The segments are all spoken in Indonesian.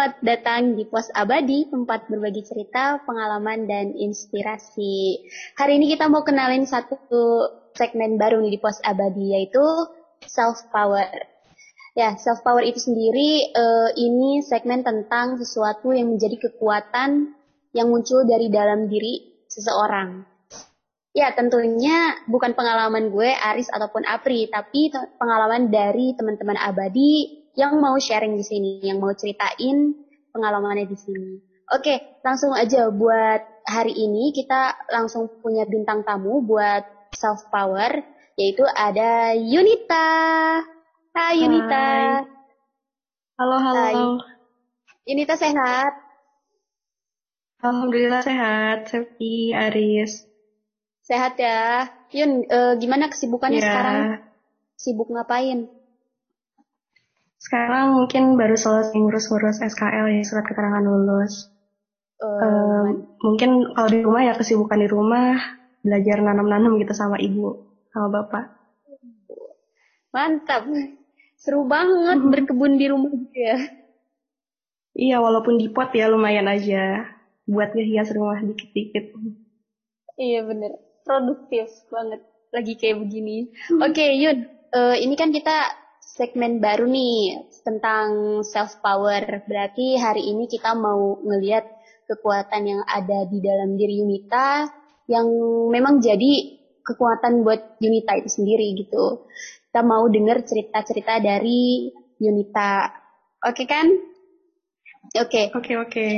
selamat datang di Pos Abadi, tempat berbagi cerita, pengalaman, dan inspirasi. Hari ini kita mau kenalin satu segmen baru nih di Pos Abadi, yaitu Self Power. Ya, self power itu sendiri uh, ini segmen tentang sesuatu yang menjadi kekuatan yang muncul dari dalam diri seseorang. Ya, tentunya bukan pengalaman gue, Aris ataupun Apri, tapi pengalaman dari teman-teman abadi yang mau sharing di sini, yang mau ceritain pengalamannya di sini. Oke, langsung aja buat hari ini kita langsung punya bintang tamu buat self power yaitu ada Yunita. Hai Yunita. Hai. Halo halo. Hai. Yunita sehat? Alhamdulillah sehat, Sepi, Aris. Sehat ya. Yun, uh, gimana kesibukannya ya. sekarang? Sibuk ngapain? Sekarang mungkin baru selesai ngurus-ngurus SKL ya, surat keterangan lulus. Uh, uh, mungkin kalau di rumah ya kesibukan di rumah, belajar nanam-nanam gitu sama ibu, sama bapak. Mantap. Seru banget berkebun di rumah gitu ya. Iya, walaupun di pot ya lumayan aja. Buat ngehias rumah dikit-dikit. Iya bener. Produktif banget. Lagi kayak begini. Oke okay, Yun. Uh, ini kan kita segmen baru nih tentang self power. Berarti hari ini kita mau ngelihat kekuatan yang ada di dalam diri Yunita yang memang jadi kekuatan buat Yunita itu sendiri gitu. Kita mau dengar cerita-cerita dari Yunita. Oke okay, kan? Oke. Okay. Oke, okay, oke. Okay.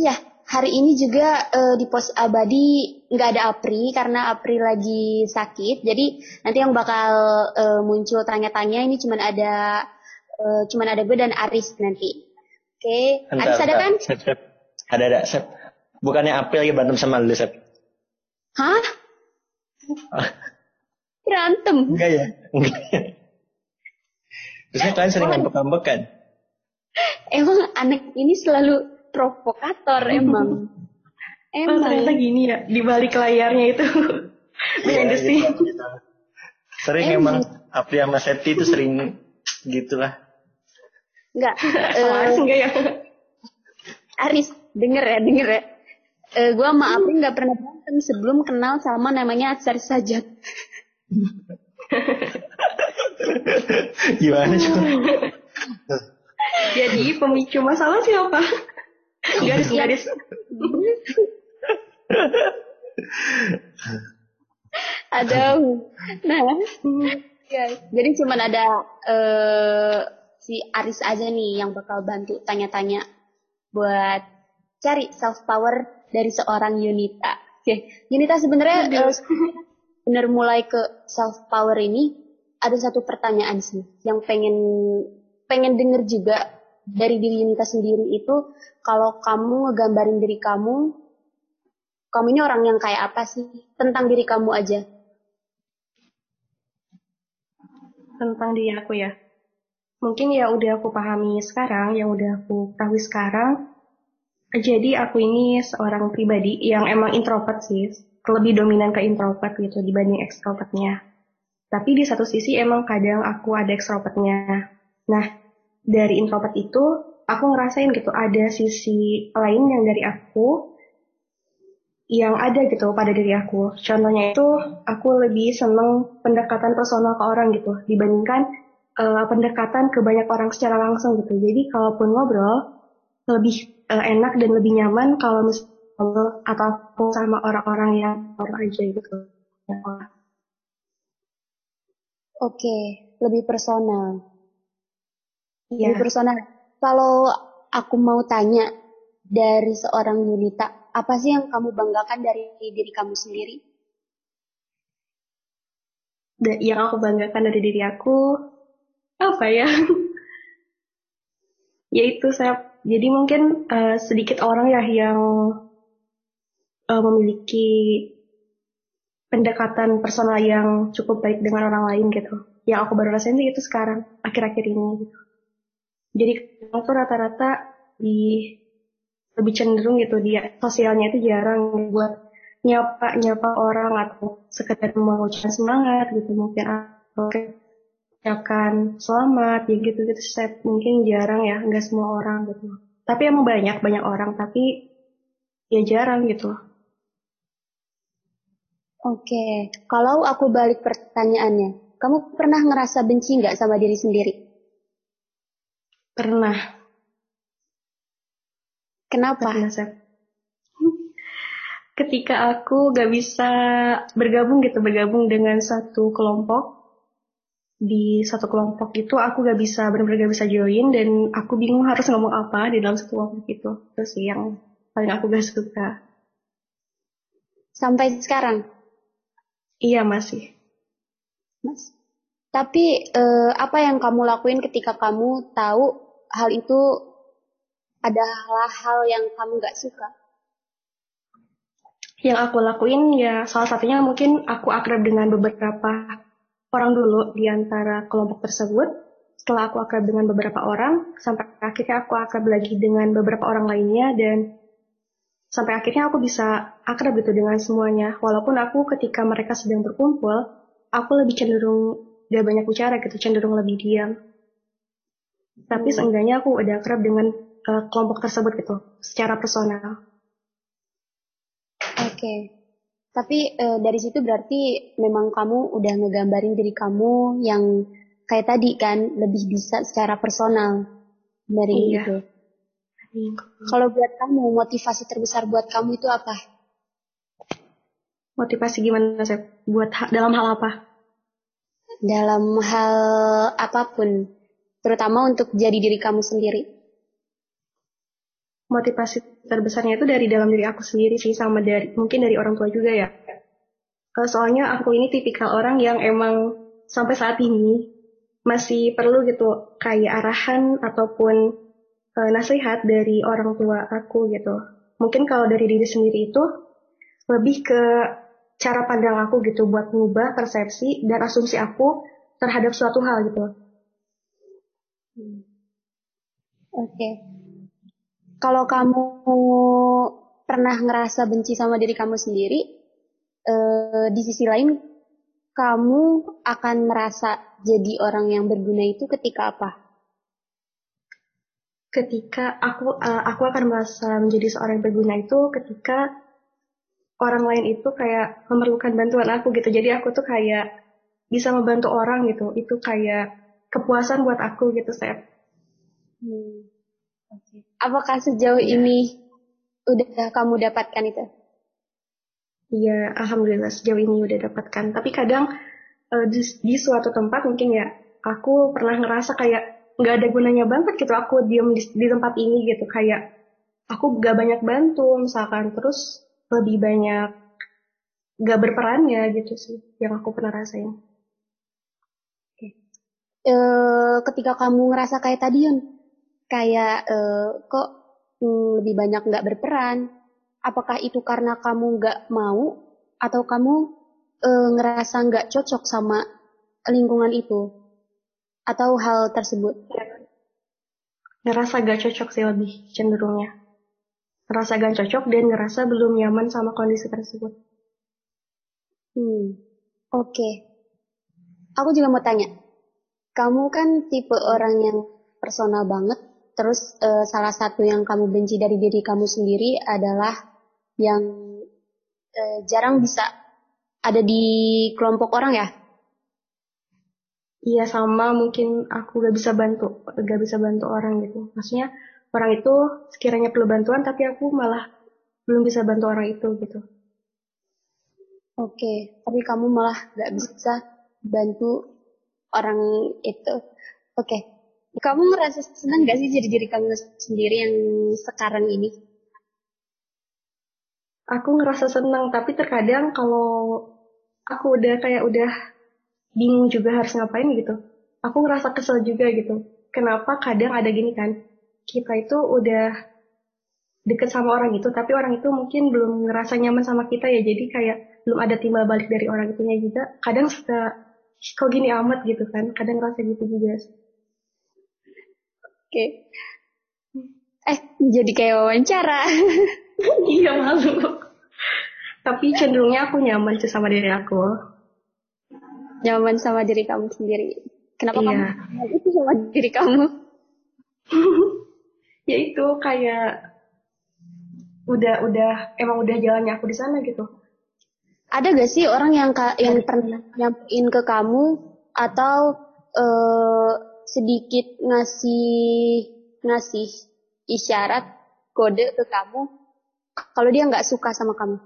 Iya, hari ini juga uh, di pos abadi nggak ada Apri karena Apri lagi sakit. Jadi nanti yang bakal uh, muncul tanya-tanya ini cuman ada uh, cuman ada gue dan Aris nanti. Oke, okay. Aris ada kan? Sep, sep. Ada ada, Sep. Bukannya April lagi berantem sama lu, Sep? Hah? Berantem? Enggak ya? Enggak ya? Terusnya kalian sering ngambek-ngambek kan? Emang anak ini selalu provokator emang. emang. Oh, ternyata gini ya di balik layarnya itu. Behind the scene. Sering emang, emang Apri sama Septi itu sering gitulah. Enggak. uh, enggak ya. Aris, denger ya, denger ya. Uh, gue sama Apri nggak pernah berantem sebelum kenal sama namanya Atsar Sajat. Gimana coba? Jadi pemicu masalah siapa? Garis-garis ada nah ya jadi cuman ada uh, si Aris aja nih yang bakal bantu tanya-tanya buat cari self power dari seorang Yunita. Oke okay. Yunita sebenarnya uh, bener mulai ke self power ini ada satu pertanyaan sih yang pengen pengen denger juga dari diri Yunita sendiri itu kalau kamu ngegambarin diri kamu, kamu ini orang yang kayak apa sih? Tentang diri kamu aja. Tentang diri aku ya. Mungkin ya udah aku pahami sekarang, yang udah aku tahu sekarang. Jadi aku ini seorang pribadi yang emang introvert sih, lebih dominan ke introvert gitu dibanding extrovertnya. Tapi di satu sisi emang kadang aku ada extrovertnya. Nah, dari introvert itu aku ngerasain gitu ada sisi lain yang dari aku yang ada gitu pada diri aku. Contohnya itu aku lebih seneng pendekatan personal ke orang gitu dibandingkan uh, pendekatan ke banyak orang secara langsung gitu. Jadi kalaupun ngobrol lebih uh, enak dan lebih nyaman kalau misalnya atau sama orang-orang yang orang aja gitu. Oke, lebih personal. Iya. Lebih personal kalau aku mau tanya dari seorang Yunita, apa sih yang kamu banggakan dari diri kamu sendiri? Yang aku banggakan dari diri aku, apa ya? Yaitu saya, jadi mungkin uh, sedikit orang ya yang uh, memiliki pendekatan personal yang cukup baik dengan orang lain gitu. Yang aku baru rasain itu sekarang, akhir-akhir ini gitu. Jadi aku rata-rata di lebih cenderung gitu dia sosialnya itu jarang buat nyapa nyapa orang atau sekedar mengucapkan semangat gitu mungkin oke mengucapkan selamat ya gitu-gitu set mungkin jarang ya nggak semua orang gitu. Tapi emang banyak banyak orang tapi ya jarang gitu. Oke kalau aku balik pertanyaannya kamu pernah ngerasa benci nggak sama diri sendiri pernah. Kenapa? Pernah ketika aku gak bisa bergabung gitu bergabung dengan satu kelompok di satu kelompok itu aku gak bisa benar-benar gak bisa join dan aku bingung harus ngomong apa di dalam satu kelompok itu. Terus sih yang paling aku gak suka. Sampai sekarang? Iya masih. Mas. Tapi eh, apa yang kamu lakuin ketika kamu tahu hal itu adalah hal yang kamu gak suka yang aku lakuin ya salah satunya mungkin aku akrab dengan beberapa orang dulu di antara kelompok tersebut. Setelah aku akrab dengan beberapa orang, sampai akhirnya aku akrab lagi dengan beberapa orang lainnya dan sampai akhirnya aku bisa akrab gitu dengan semuanya. Walaupun aku ketika mereka sedang berkumpul, aku lebih cenderung gak banyak bicara gitu, cenderung lebih diam. Tapi hmm. seenggaknya aku udah akrab dengan uh, kelompok tersebut gitu, secara personal. Oke. Okay. Tapi e, dari situ berarti memang kamu udah ngegambarin diri kamu yang kayak tadi kan lebih bisa secara personal dari iya. itu. Iya. Kalau buat kamu motivasi terbesar buat kamu itu apa? Motivasi gimana sih? Buat ha dalam hal apa? Dalam hal apa pun, terutama untuk jadi diri kamu sendiri? Motivasi terbesarnya itu dari dalam diri aku sendiri sih sama dari mungkin dari orang tua juga ya. Soalnya aku ini tipikal orang yang emang sampai saat ini masih perlu gitu kayak arahan ataupun uh, nasihat dari orang tua aku gitu. Mungkin kalau dari diri sendiri itu lebih ke cara pandang aku gitu buat mengubah persepsi dan asumsi aku terhadap suatu hal gitu. Oke, kalau kamu pernah ngerasa benci sama diri kamu sendiri, eh, di sisi lain kamu akan merasa jadi orang yang berguna itu ketika apa? Ketika aku uh, aku akan merasa menjadi seorang yang berguna itu ketika orang lain itu kayak memerlukan bantuan aku gitu. Jadi aku tuh kayak bisa membantu orang gitu. Itu kayak kepuasan buat aku gitu, Seth. Hmm. Okay. Apakah sejauh ya. ini udah kamu dapatkan itu? Iya, alhamdulillah sejauh ini udah dapatkan. Tapi kadang uh, di, di suatu tempat mungkin ya, aku pernah ngerasa kayak nggak ada gunanya banget gitu aku diem di, di tempat ini gitu kayak aku gak banyak bantu misalkan terus lebih banyak gak berperannya gitu sih yang aku pernah rasain. Uh, ketika kamu ngerasa kayak tadi Yun, kayak uh, kok hmm, lebih banyak nggak berperan? Apakah itu karena kamu nggak mau atau kamu uh, ngerasa nggak cocok sama lingkungan itu atau hal tersebut? Ngerasa gak cocok sih lebih cenderungnya. Ngerasa gak cocok dan ngerasa belum nyaman sama kondisi tersebut. Hmm, oke. Okay. Aku juga mau tanya, kamu kan tipe orang yang personal banget Terus uh, salah satu yang kamu benci dari diri kamu sendiri adalah yang uh, jarang bisa ada di kelompok orang ya? Iya sama mungkin aku gak bisa bantu, gak bisa bantu orang gitu. Maksudnya orang itu sekiranya perlu bantuan tapi aku malah belum bisa bantu orang itu gitu. Oke, tapi kamu malah gak bisa bantu orang itu. Oke, kamu ngerasa senang gak sih jadi diri kamu sendiri yang sekarang ini? Aku ngerasa senang, tapi terkadang kalau aku udah kayak udah bingung juga harus ngapain gitu. Aku ngerasa kesel juga gitu. Kenapa kadang ada gini kan, kita itu udah deket sama orang itu, tapi orang itu mungkin belum ngerasa nyaman sama kita ya, jadi kayak belum ada timbal balik dari orang itunya juga. Kadang suka, kok gini amat gitu kan, kadang ngerasa gitu juga. Oke. Eh, jadi kayak wawancara. iya malu. Tapi cenderungnya aku nyaman sama diri aku. Nyaman sama diri kamu sendiri. Kenapa iya. kamu itu sama diri kamu? ya itu kayak udah udah emang udah jalannya aku di sana gitu. Ada gak sih orang yang yang pernah nyampein ke kamu atau uh, sedikit ngasih ngasih isyarat kode ke kamu kalau dia nggak suka sama kamu?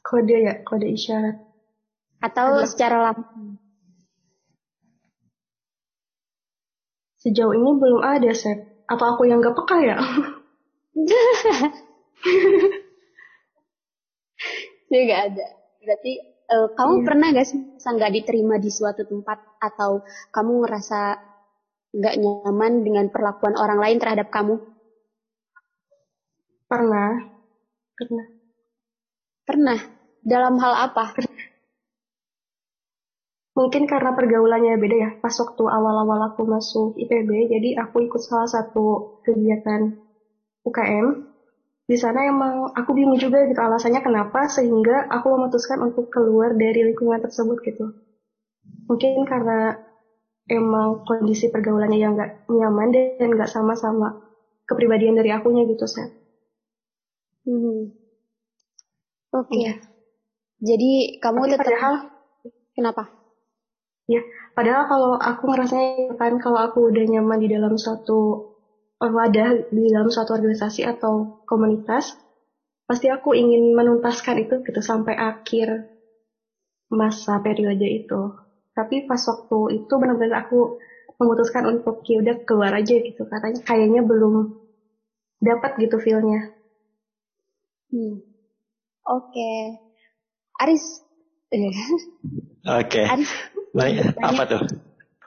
Kode ya, kode isyarat. Atau secara langsung? Sejauh ini belum ada, Sep. Apa aku yang gak peka ya? Dia gak ada. Berarti uh, kamu iya. pernah gak sih nggak diterima di suatu tempat atau kamu ngerasa nggak nyaman dengan perlakuan orang lain terhadap kamu? Pernah. Pernah. Pernah. Dalam hal apa? Mungkin karena pergaulannya beda ya. Pas waktu awal-awal aku masuk IPB, jadi aku ikut salah satu kegiatan UKM. Di sana emang aku bingung juga gitu alasannya kenapa sehingga aku memutuskan untuk keluar dari lingkungan tersebut gitu. Mungkin karena emang kondisi pergaulannya yang gak nyaman dan gak sama-sama kepribadian dari akunya gitu, Seth. Hmm. Oke. Okay. Iya. Jadi kamu Tapi tetap padahal kenapa? Ya, padahal kalau aku ngerasanya kan kalau aku udah nyaman di dalam suatu wadah, di dalam suatu organisasi atau komunitas, pasti aku ingin menuntaskan itu gitu sampai akhir masa periode itu. Tapi pas waktu itu benar-benar aku memutuskan untuk ya udah keluar aja gitu katanya kayaknya belum dapat gitu feelnya. Hmm. Oke. Okay. Aris. Oke. Okay. Aris. Baik, apa tuh?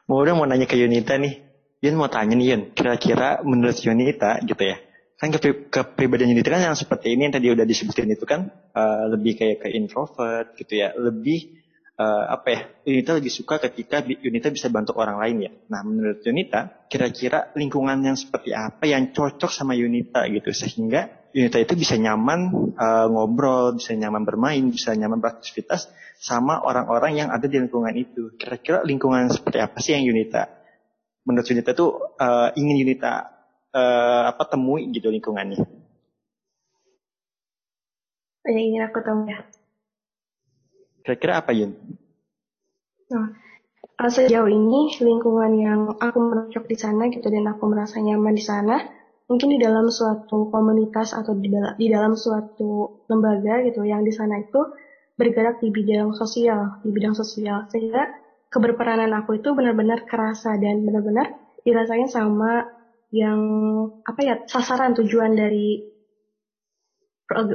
Mau udah mau nanya ke Yunita nih. Yun mau tanya nih Yun, kira-kira menurut Yunita gitu ya. Kan ke kepribadian Yunita kan yang seperti ini yang tadi udah disebutin itu kan uh, lebih kayak ke introvert gitu ya. Lebih uh, apa ya? Yunita lebih suka ketika Yunita bisa bantu orang lain ya. Nah, menurut Yunita, kira-kira lingkungan yang seperti apa yang cocok sama Yunita gitu sehingga Yunita itu bisa nyaman uh, ngobrol, bisa nyaman bermain, bisa nyaman beraktivitas sama orang-orang yang ada di lingkungan itu. Kira-kira lingkungan seperti apa sih yang Yunita menurut Yunita itu uh, ingin Yunita uh, apa temui gitu lingkungannya? Yang ingin aku temui ya. Kira-kira apa Yun? Nah, sejauh ini lingkungan yang aku merocok di sana gitu dan aku merasa nyaman di sana mungkin di dalam suatu komunitas atau di dalam, di dalam suatu lembaga gitu yang di sana itu bergerak di bidang sosial, di bidang sosial sehingga keberperanan aku itu benar-benar kerasa dan benar-benar dirasain sama yang apa ya sasaran tujuan dari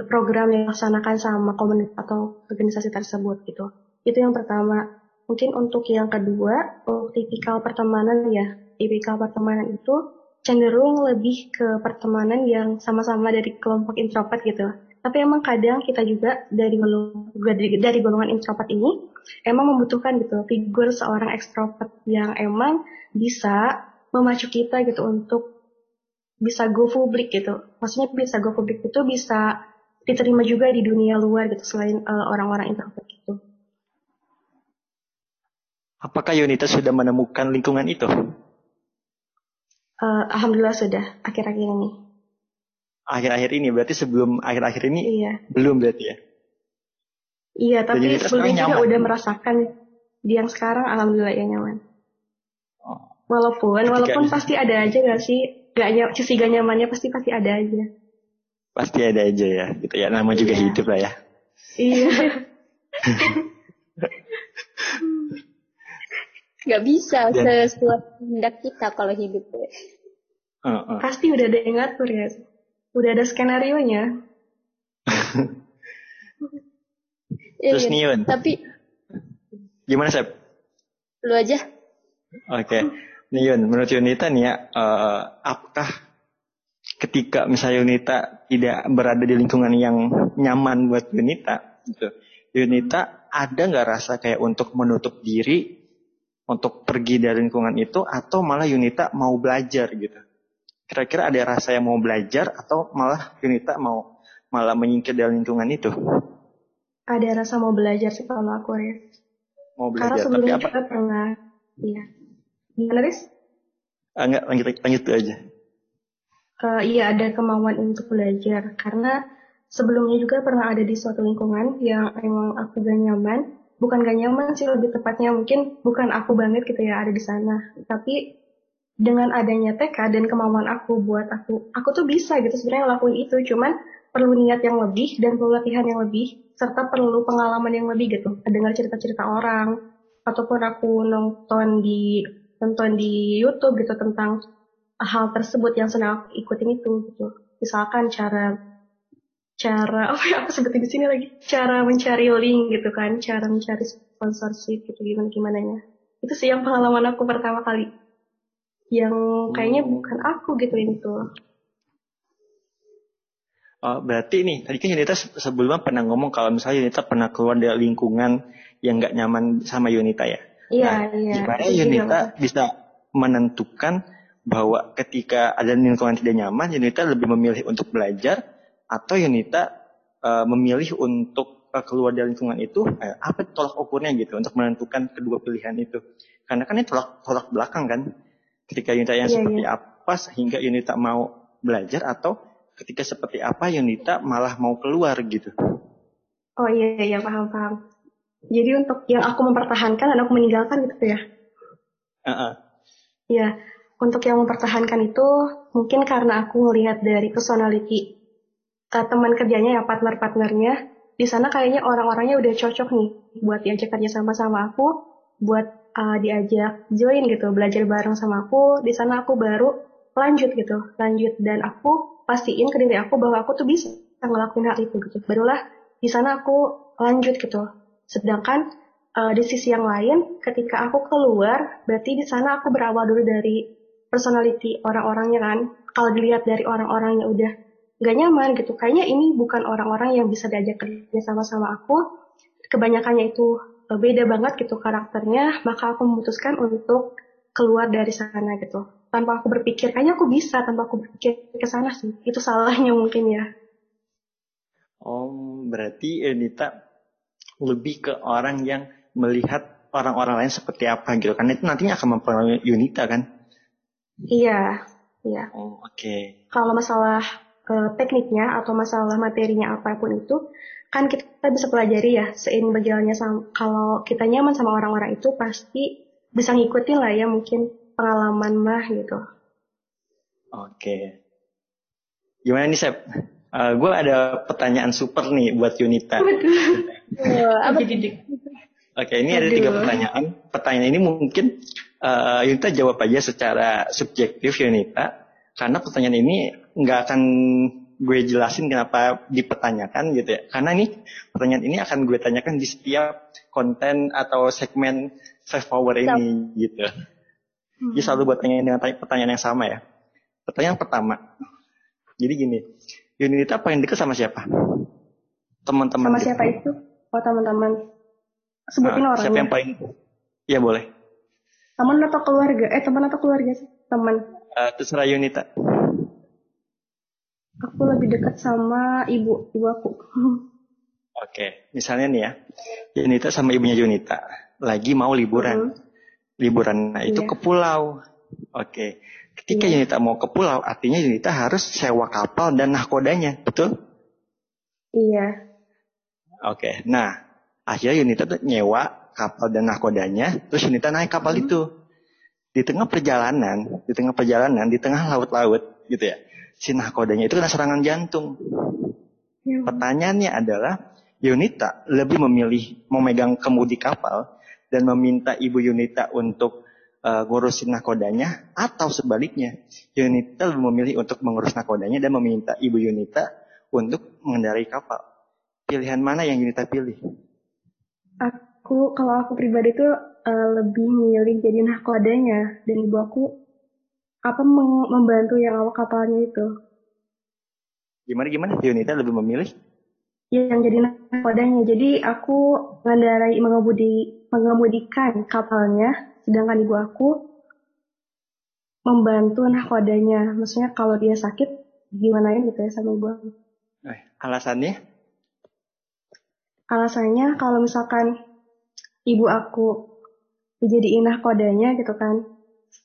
program yang dilaksanakan sama komunitas atau organisasi tersebut gitu. Itu yang pertama. Mungkin untuk yang kedua, untuk tipikal pertemanan ya. Tipikal pertemanan itu cenderung lebih ke pertemanan yang sama-sama dari kelompok introvert gitu. Tapi emang kadang kita juga dari dari, dari golongan introvert ini emang membutuhkan gitu figur seorang ekstrovert yang emang bisa memacu kita gitu untuk bisa go publik gitu. Maksudnya bisa go publik itu bisa diterima juga di dunia luar gitu selain uh, orang-orang introvert itu. Apakah Yunita sudah menemukan lingkungan itu? Uh, Alhamdulillah sudah akhir-akhir ini. Akhir-akhir ini berarti sebelum akhir-akhir ini iya. belum berarti ya? Iya, tapi sebelumnya juga udah merasakan di yang sekarang alhamdulillah ya nyaman. Oh. Walaupun Ketika walaupun pasti ada aja gak sih? Gak ny sisi gak nyamannya pasti pasti ada aja. Pasti ada aja ya, gitu ya. Nama juga iya. hidup lah ya. Iya. Gak bisa Dan, sesuai tindak kita kalau hidup. Uh, uh. Pasti udah ada yang ngatur ya. Udah ada skenario nya. Terus iya, Niun. Tapi gimana Sep? Lu aja. Oke. Okay. Niun, menurut Yunita nih ya, uh, apakah ketika misalnya Yunita tidak berada di lingkungan yang nyaman buat Yunita, gitu, Yunita ada nggak rasa kayak untuk menutup diri untuk pergi dari lingkungan itu atau malah Yunita mau belajar gitu. Kira-kira ada rasa yang mau belajar atau malah Yunita mau malah menyingkir dari lingkungan itu? Ada rasa mau belajar sih kalau aku ya. mau belajar. Karena sebelumnya Tapi apa? juga pernah. Iya. Gimana, Riz? Ah, enggak, lanjut, lanjut aja. Uh, iya, ada kemauan untuk belajar. Karena sebelumnya juga pernah ada di suatu lingkungan yang emang aku gak nyaman. Bukan gak nyaman sih, lebih tepatnya mungkin bukan aku banget gitu ya ada di sana. Tapi dengan adanya TK dan kemauan aku buat aku, aku tuh bisa gitu sebenarnya ngelakuin itu. Cuman perlu niat yang lebih dan perlu latihan yang lebih serta perlu pengalaman yang lebih gitu. Dengar cerita-cerita orang ataupun aku nonton di nonton di YouTube gitu tentang hal tersebut yang senang aku ikutin itu gitu. Misalkan cara cara apa ya aku sebutin di sini lagi. Cara mencari link gitu kan cara mencari sponsorship gitu gimana gimana nya itu sih yang pengalaman aku pertama kali yang kayaknya bukan aku gitu itu Oh, berarti nih, tadi kan Yunita sebelumnya pernah ngomong kalau misalnya Yunita pernah keluar dari lingkungan yang nggak nyaman sama Yunita ya. Iya, nah, iya. Gimana Yunita bisa menentukan bahwa ketika ada lingkungan tidak nyaman, Yunita lebih memilih untuk belajar atau Yunita uh, memilih untuk uh, keluar dari lingkungan itu, eh, apa tolak ukurnya gitu untuk menentukan kedua pilihan itu? Karena kan ini tolak tolak belakang kan. Ketika Yunita yang iya, seperti iya. apa sehingga Yunita mau belajar atau ketika seperti apa Yunita malah mau keluar gitu. Oh iya iya paham paham. Jadi untuk yang aku mempertahankan dan aku meninggalkan gitu ya. Uh -uh. Ya, untuk yang mempertahankan itu mungkin karena aku melihat dari personality uh, teman kerjanya ya partner-partnernya di sana kayaknya orang-orangnya udah cocok nih buat diajak kerja sama sama aku, buat uh, diajak join gitu, belajar bareng sama aku. Di sana aku baru lanjut gitu, lanjut dan aku pastiin ke diri aku bahwa aku tuh bisa ngelakuin hal itu gitu. Barulah di sana aku lanjut gitu. Sedangkan uh, di sisi yang lain, ketika aku keluar, berarti di sana aku berawal dulu dari personality orang-orangnya kan. Kalau dilihat dari orang-orangnya udah gak nyaman gitu, kayaknya ini bukan orang-orang yang bisa diajak kerja sama-sama aku. Kebanyakannya itu beda banget gitu karakternya, maka aku memutuskan untuk keluar dari sana gitu. Tanpa aku berpikir kayaknya aku bisa tanpa aku berpikir ke sana sih. Itu salahnya mungkin ya. Oh berarti Edita lebih ke orang yang melihat orang-orang lain seperti apa gitu kan? Itu nantinya akan mempengaruhi Yunita kan? Iya iya. Oh oke. Okay. kalau masalah uh, tekniknya atau masalah materinya apa pun itu kan kita bisa pelajari ya seiring berjalannya sama, kalau kita nyaman sama orang-orang itu pasti bisa ngikutin lah ya mungkin pengalaman mah gitu. Oke. Gimana nih Sep? Uh, eh, gue ada pertanyaan super nih buat Yunita. Oke, ini Aduh. ada tiga pertanyaan. Pertanyaan ini mungkin uh, Yunita jawab aja secara subjektif Yunita. Karena pertanyaan ini nggak akan gue jelasin kenapa dipertanyakan gitu ya. Karena nih pertanyaan ini akan gue tanyakan di setiap konten atau segmen Five Power ini gitu. Hmm. Jadi selalu buat tanya dengan pertanyaan yang sama ya. Pertanyaan pertama. Jadi gini, Yunita paling dekat sama siapa? Teman-teman. Sama siapa itu? Oh teman-teman. Sebutin nah, orangnya. Siapa yang paling? Iya boleh. Teman atau keluarga? Eh teman atau keluarga sih? Teman. Uh, terserah Yunita. Aku lebih dekat sama ibu, ibu aku. Oke, misalnya nih ya, Yunita sama ibunya Yunita lagi mau liburan. Hmm liburan nah itu yeah. ke pulau. Oke. Ketika yeah. Yunita mau ke pulau, artinya Yunita harus sewa kapal dan nahkodanya, betul? Iya. Oke. Nah, akhirnya Yunita tuh nyewa kapal dan nahkodanya, terus Yunita naik kapal hmm. itu. Di tengah perjalanan, di tengah perjalanan, di tengah laut-laut, gitu ya. Si nahkodanya itu kena serangan jantung. Ya. Pertanyaannya adalah, Yunita lebih memilih memegang kemudi kapal dan meminta Ibu Yunita untuk uh, ngurusin nakodanya atau sebaliknya Yunita memilih untuk mengurus nakodanya dan meminta Ibu Yunita untuk mengendarai kapal. Pilihan mana yang Yunita pilih? Aku kalau aku pribadi tuh uh, lebih milih jadi nakodanya dan ibu aku apa membantu yang awak kapalnya itu. Gimana gimana? Yunita lebih memilih? yang jadi nakodanya. Jadi aku mengendarai mengemudi mengemudikan kapalnya, sedangkan ibu aku membantu nakodanya. Maksudnya kalau dia sakit gimana ya gitu ya sama ibu aku. Eh, alasannya? Alasannya kalau misalkan ibu aku dijadiin kodenya gitu kan.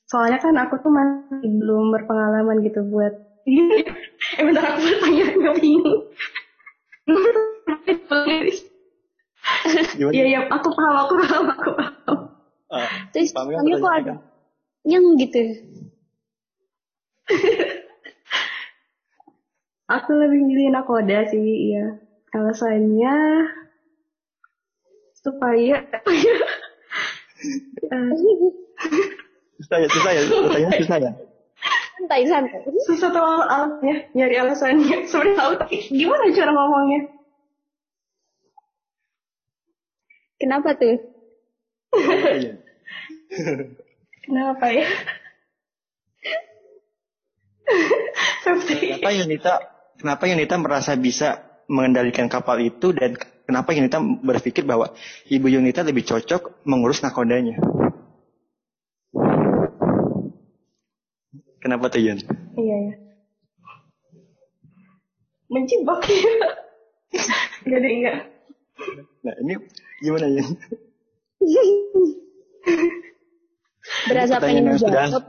Soalnya kan aku tuh masih belum berpengalaman gitu buat eh bentar aku bertanya nggak bingung. Iya iya aku paham aku paham aku paham. Uh, Terus kami kok ada yang gitu. aku lebih milih nakoda sih ya. Alasannya supaya susah ya susah ya susahnya susah ya. Santai santai susah tuh alasannya nyari alasannya sebenarnya tahu. Tapi gimana cara ngomongnya? Kenapa tuh? Kenapa ya? Kenapa Yunita kenapa Yunita merasa bisa mengendalikan kapal itu dan kenapa Yunita berpikir bahwa Ibu Yunita lebih cocok mengurus nakodanya? Kenapa tuh Yun? Iya ya. Menjebak ya. Gak ada iya. Nah ini gimana Yun? Berasa pengen menjawab.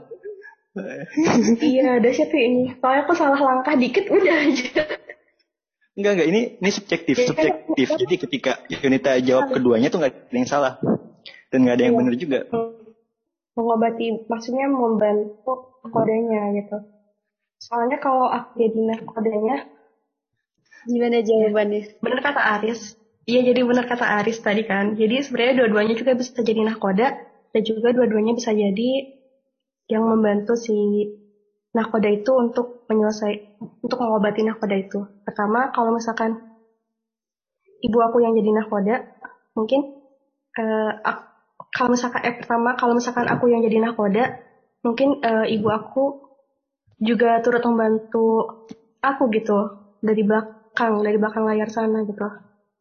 iya, ada siapa ini. Soalnya aku salah langkah dikit udah aja. Enggak enggak ini ini subjektif ya, subjektif. Kan, Jadi ketika Yunita jawab keduanya tuh nggak ada yang salah dan nggak ada yang iya. benar juga. Mengobati maksudnya membantu kodenya gitu. Soalnya kalau aku jadi kodenya gimana jawabannya? Benar kata Aris. Iya jadi benar kata Aris tadi kan. Jadi sebenarnya dua-duanya juga bisa jadi nahkoda dan juga dua-duanya bisa jadi yang membantu si nahkoda itu untuk menyelesai untuk mengobati nahkoda itu. Pertama, kalau misalkan ibu aku yang jadi nahkoda, mungkin uh, kalau misalkan eh pertama kalau misalkan aku yang jadi nahkoda, mungkin uh, ibu aku juga turut membantu aku gitu dari belakang dari belakang layar sana gitu.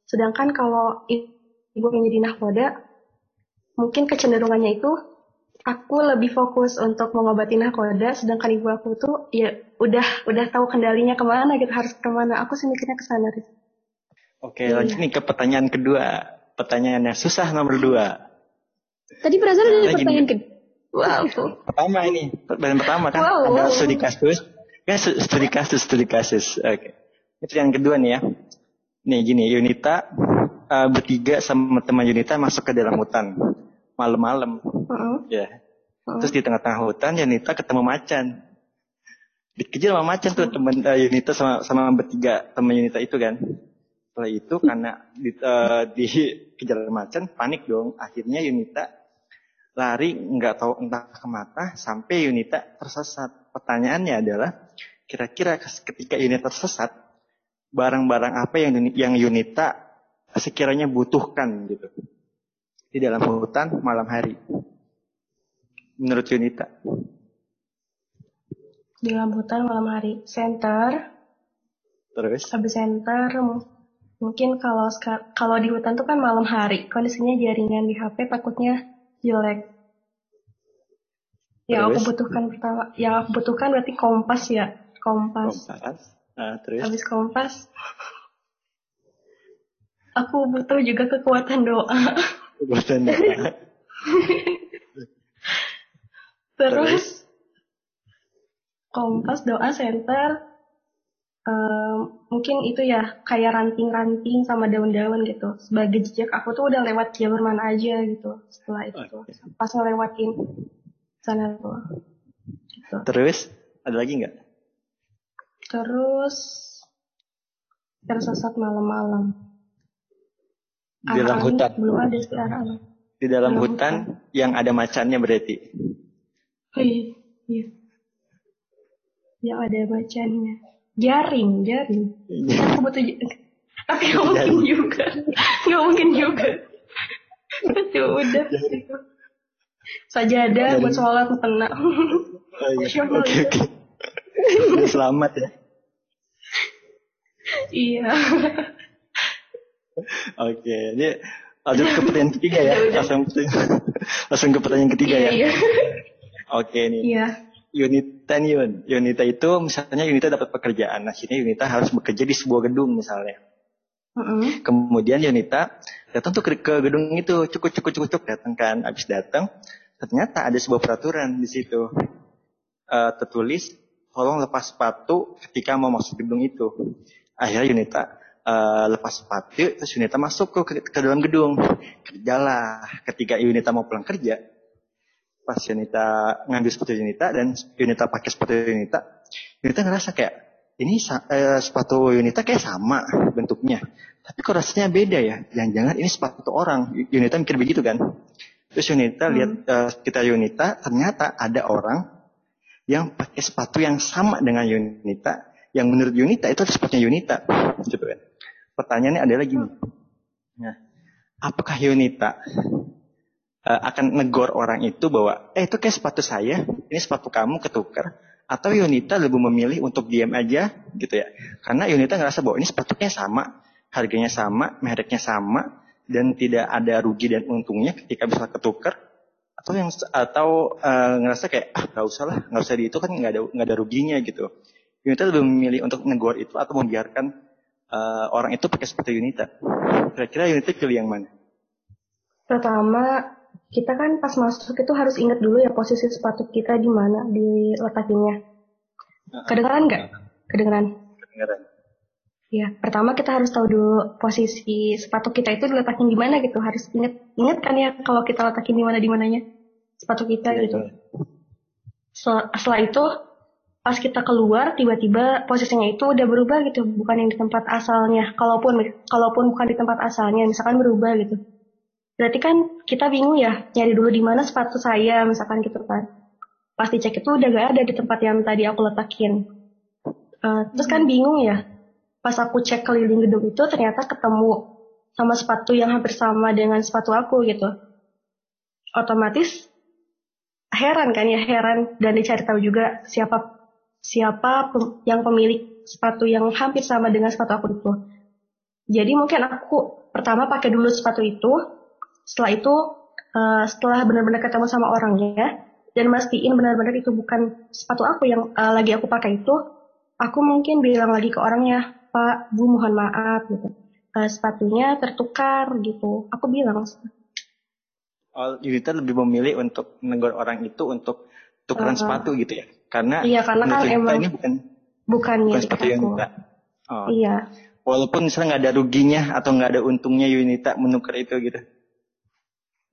Sedangkan kalau ibu yang jadi nahkoda, mungkin kecenderungannya itu aku lebih fokus untuk mengobati nakoda sedangkan ibu aku tuh ya udah udah tahu kendalinya ke mana gitu harus ke mana. Aku sih mikirnya ke sana oke lanjut nih ke pertanyaan kedua. Pertanyaannya susah nomor dua tadi perasaan ada nah, pertanyaan kedua wow pertama ini pertanyaan pertama kan wow. ada studi kasus kan studi kasus studi kasus oke okay. pertanyaan kedua nih ya nih gini Yunita uh, bertiga sama teman Yunita masuk ke dalam hutan malam-malam. Uh-uh. Ya. Uh-uh. Terus di tengah-tengah hutan Yunita ketemu macan. Dikejar sama macan tuh teman uh, Yunita sama sama bertiga teman Yunita itu kan. Setelah itu karena di, uh, dikejar macan panik dong. Akhirnya Yunita lari nggak tahu entah ke mana sampai Yunita tersesat. Pertanyaannya adalah kira-kira ketika Yunita tersesat barang-barang apa yang yang Yunita sekiranya butuhkan gitu di dalam hutan malam hari? Menurut Yunita. Di dalam hutan malam hari. Center. Terus? Habis center, mungkin kalau kalau di hutan tuh kan malam hari, kondisinya jaringan di HP takutnya jelek. Yang aku butuhkan pertama, yang aku butuhkan berarti kompas ya, kompas. Kompas. Uh, terus? Habis kompas, aku butuh juga kekuatan doa. Kekuatan doa. Terus kompas doa center um, mungkin itu ya kayak ranting-ranting sama daun-daun gitu sebagai jejak aku tuh udah lewat jalur mana aja gitu setelah itu okay. pas ngelewatin sana tuh gitu. terus ada lagi nggak terus tersesat malam-malam di dalam hutan. Belum ada sekarang. Di dalam hutan, hutan yang ada macannya berarti. Iya. iya. Yang ada macannya. Jaring, jaring. Iya. Aku butuh tapi nggak mungkin juga. Nggak mungkin juga. Itu udah. Sajadah buat sholat tenang. Oh, iya. Oke, oke. Selamat ya. Iya. Oke, ini lanjut ke pertanyaan ketiga ya. Langsung, langsung ke pertanyaan ketiga ya. Iya. Oke nih. Iya. Unita nih Yun. Unita itu misalnya Unita dapat pekerjaan. Nah sini Unita harus bekerja di sebuah gedung misalnya. Mm-hmm. Kemudian Yunita datang tuh ke, ke gedung itu, cukup cukup cukup cukup datang kan, habis datang ternyata ada sebuah peraturan di situ uh, tertulis tolong lepas sepatu ketika mau masuk gedung itu. Akhirnya Yunita uh, lepas sepatu, terus Yunita masuk ke, ke dalam gedung. Kerjalah. Ketika Yunita mau pulang kerja, pas Yunita ngambil sepatu Yunita dan Yunita pakai sepatu Yunita, Yunita ngerasa kayak ini uh, sepatu Yunita kayak sama bentuknya. Tapi kok rasanya beda ya? Jangan-jangan ini sepatu orang. Yunita mikir begitu kan? Terus Yunita hmm. lihat uh, kita Yunita, ternyata ada orang yang pakai sepatu yang sama dengan Yunita, yang menurut Yunita itu sepatunya Yunita, gitu kan. Pertanyaannya adalah gini, nah, apakah Yunita uh, akan negor orang itu bahwa, eh itu kayak sepatu saya, ini sepatu kamu ketukar, atau Yunita lebih memilih untuk diam aja, gitu ya? Karena Yunita ngerasa bahwa ini sepatunya sama, harganya sama, mereknya sama, dan tidak ada rugi dan untungnya ketika bisa ketukar atau yang atau uh, ngerasa kayak ah nggak usah lah nggak usah di itu kan nggak ada nggak ada ruginya gitu. Unita lebih memilih untuk negor itu atau membiarkan uh, orang itu pakai sepatu Unita kira-kira Unita pilih yang mana? Pertama kita kan pas masuk itu harus ingat dulu ya posisi sepatu kita di mana di letaknya kedengeran nggak kedengeran kedengeran Ya, pertama kita harus tahu dulu posisi sepatu kita itu diletakin di mana gitu. Harus inget, inget kan ya kalau kita letakin di mana di mananya sepatu kita ya, gitu. Ya. Setelah itu pas kita keluar tiba-tiba posisinya itu udah berubah gitu, bukan yang di tempat asalnya. Kalaupun kalaupun bukan di tempat asalnya, misalkan berubah gitu. Berarti kan kita bingung ya nyari dulu di mana sepatu saya misalkan gitu kan. Pas dicek itu udah gak ada di tempat yang tadi aku letakin. Uh, terus kan bingung ya pas aku cek keliling gedung itu ternyata ketemu sama sepatu yang hampir sama dengan sepatu aku gitu. Otomatis heran kan ya heran dan dicari tahu juga siapa siapa yang pemilik sepatu yang hampir sama dengan sepatu aku itu. Jadi mungkin aku pertama pakai dulu sepatu itu, setelah itu uh, setelah benar-benar ketemu sama orangnya dan mastiin benar-benar itu bukan sepatu aku yang uh, lagi aku pakai itu, aku mungkin bilang lagi ke orangnya, Pak, Bu mohon maaf gitu. Uh, sepatunya tertukar gitu. Aku bilang. Oh, Yudita lebih memilih untuk negor orang itu untuk tukaran uh, sepatu gitu ya? Karena iya karena kan emang ini bukan bukan, bukan sepatu Yunita. Oh. Iya. Walaupun misalnya nggak ada ruginya atau nggak ada untungnya Yunita menukar itu gitu.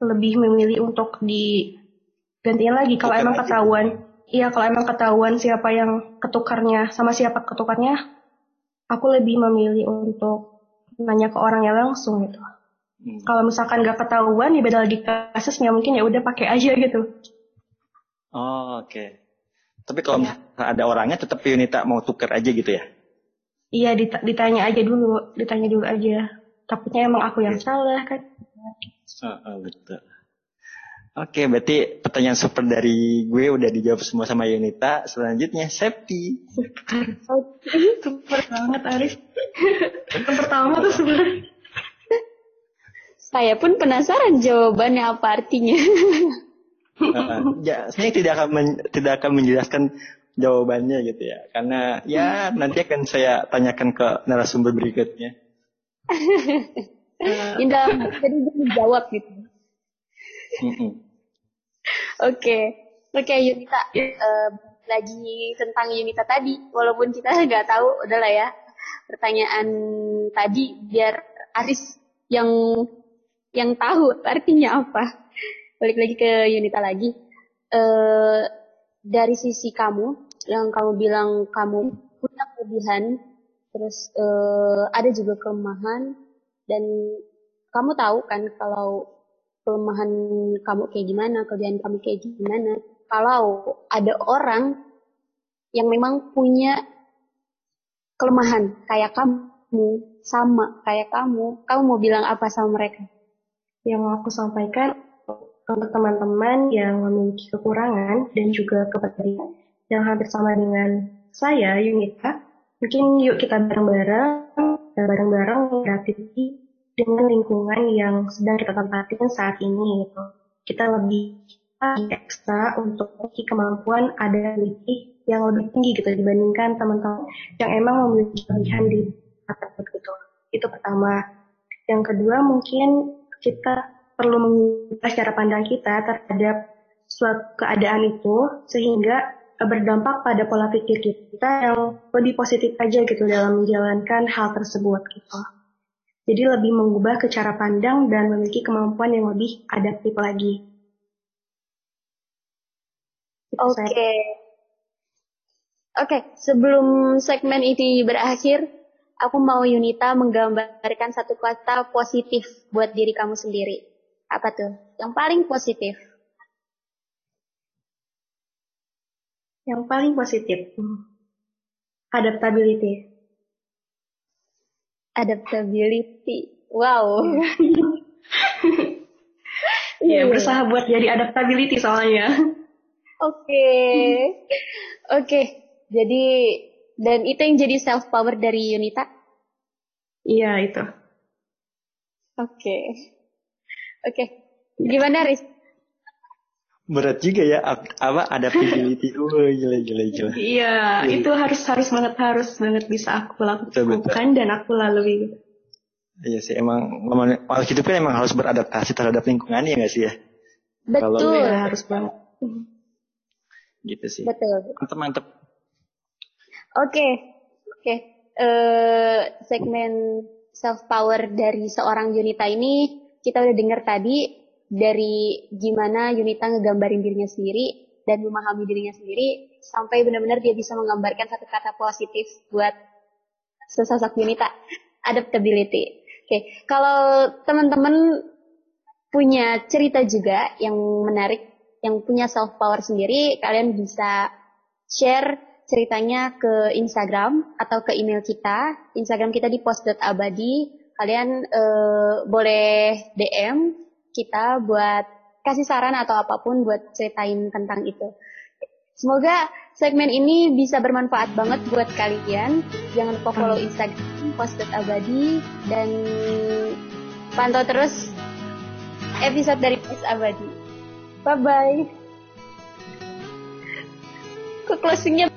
Lebih memilih untuk di gantian lagi kalau emang ketahuan. Iya kalau emang ketahuan siapa yang ketukarnya sama siapa ketukarnya aku lebih memilih untuk nanya ke orangnya langsung gitu. Hmm. Kalau misalkan gak ketahuan ya beda lagi kasusnya mungkin ya udah pakai aja gitu. Oh oke. Okay. Tapi kalau ya. ada orangnya tetap Yunita mau tuker aja gitu ya? Iya dit ditanya aja dulu, ditanya dulu aja. Takutnya emang aku yang salah kan. Oh, oh, betul. Oke, berarti pertanyaan super dari gue udah dijawab semua sama Yunita. Selanjutnya, Septi. super banget, Aris. Yang pertama tuh sebenarnya. Saya pun penasaran jawabannya apa artinya. uh, ya, saya tidak akan men, tidak akan menjelaskan jawabannya gitu ya, karena ya nanti akan saya tanyakan ke narasumber berikutnya. Indah, jadi menjawab gitu. Oke, oke Yunita. Uh, lagi tentang Yunita tadi, walaupun kita nggak tahu, udahlah ya. Pertanyaan tadi biar Aris yang yang tahu artinya apa. Balik lagi ke Yunita lagi. Uh, dari sisi kamu, yang kamu bilang kamu punya kelebihan, terus uh, ada juga kelemahan, dan kamu tahu kan kalau kelemahan kamu kayak gimana, kelebihan kamu kayak gimana. Kalau ada orang yang memang punya kelemahan kayak kamu, sama kayak kamu, kamu mau bilang apa sama mereka? Yang aku sampaikan untuk teman-teman yang memiliki kekurangan dan juga kepentingan yang hampir sama dengan saya, Yunita, mungkin yuk kita bareng-bareng, bareng-bareng kreativiti dengan lingkungan yang sedang kita tempatin saat ini gitu. Kita lebih ekstra untuk memiliki kemampuan ada lebih yang lebih tinggi gitu dibandingkan teman-teman yang emang memiliki kelebihan di atas gitu. Itu pertama. Yang kedua mungkin kita perlu mengubah cara pandang kita terhadap suatu keadaan itu sehingga berdampak pada pola pikir kita yang lebih positif aja gitu dalam menjalankan hal tersebut gitu. Jadi lebih mengubah ke cara pandang dan memiliki kemampuan yang lebih adaptif lagi. Oke. Okay. Oke, okay. sebelum segmen ini berakhir, aku mau Yunita menggambarkan satu kata positif buat diri kamu sendiri. Apa tuh? Yang paling positif. Yang paling positif. Adaptability. Adaptability. Wow. ya, berusaha buat jadi adaptability soalnya. Oke. Okay. Oke. Okay. Jadi dan itu yang jadi self power dari Yunita? Iya, itu. Oke. Okay. Oke. Okay. Gimana, Riz? Berat juga ya apa adaptability. Oh, gila gila gila. Iya, itu harus harus banget harus banget bisa aku lakukan betul, betul. dan aku lalui. Iya sih, emang makhluk hidup kan emang harus beradaptasi terhadap lingkungan ya nggak sih ya? Betul. Kalau, ya, harus banget gitu sih betul mantep mantep oke okay. oke okay. uh, eh, segmen self power dari seorang Yunita ini kita udah dengar tadi dari gimana Yunita ngegambarin dirinya sendiri dan memahami dirinya sendiri sampai benar-benar dia bisa menggambarkan satu kata positif buat sesosok Yunita adaptability. Oke, okay. kalau teman-teman punya cerita juga yang menarik yang punya self power sendiri, kalian bisa share ceritanya ke Instagram atau ke email kita. Instagram kita di post.abadi. Kalian uh, boleh DM kita buat kasih saran atau apa pun buat ceritain tentang itu. Semoga segmen ini bisa bermanfaat banget buat kalian. Jangan lupa follow Instagram post.abadi dan pantau terus episode dari Post Abadi. Bye bye. Kok closingnya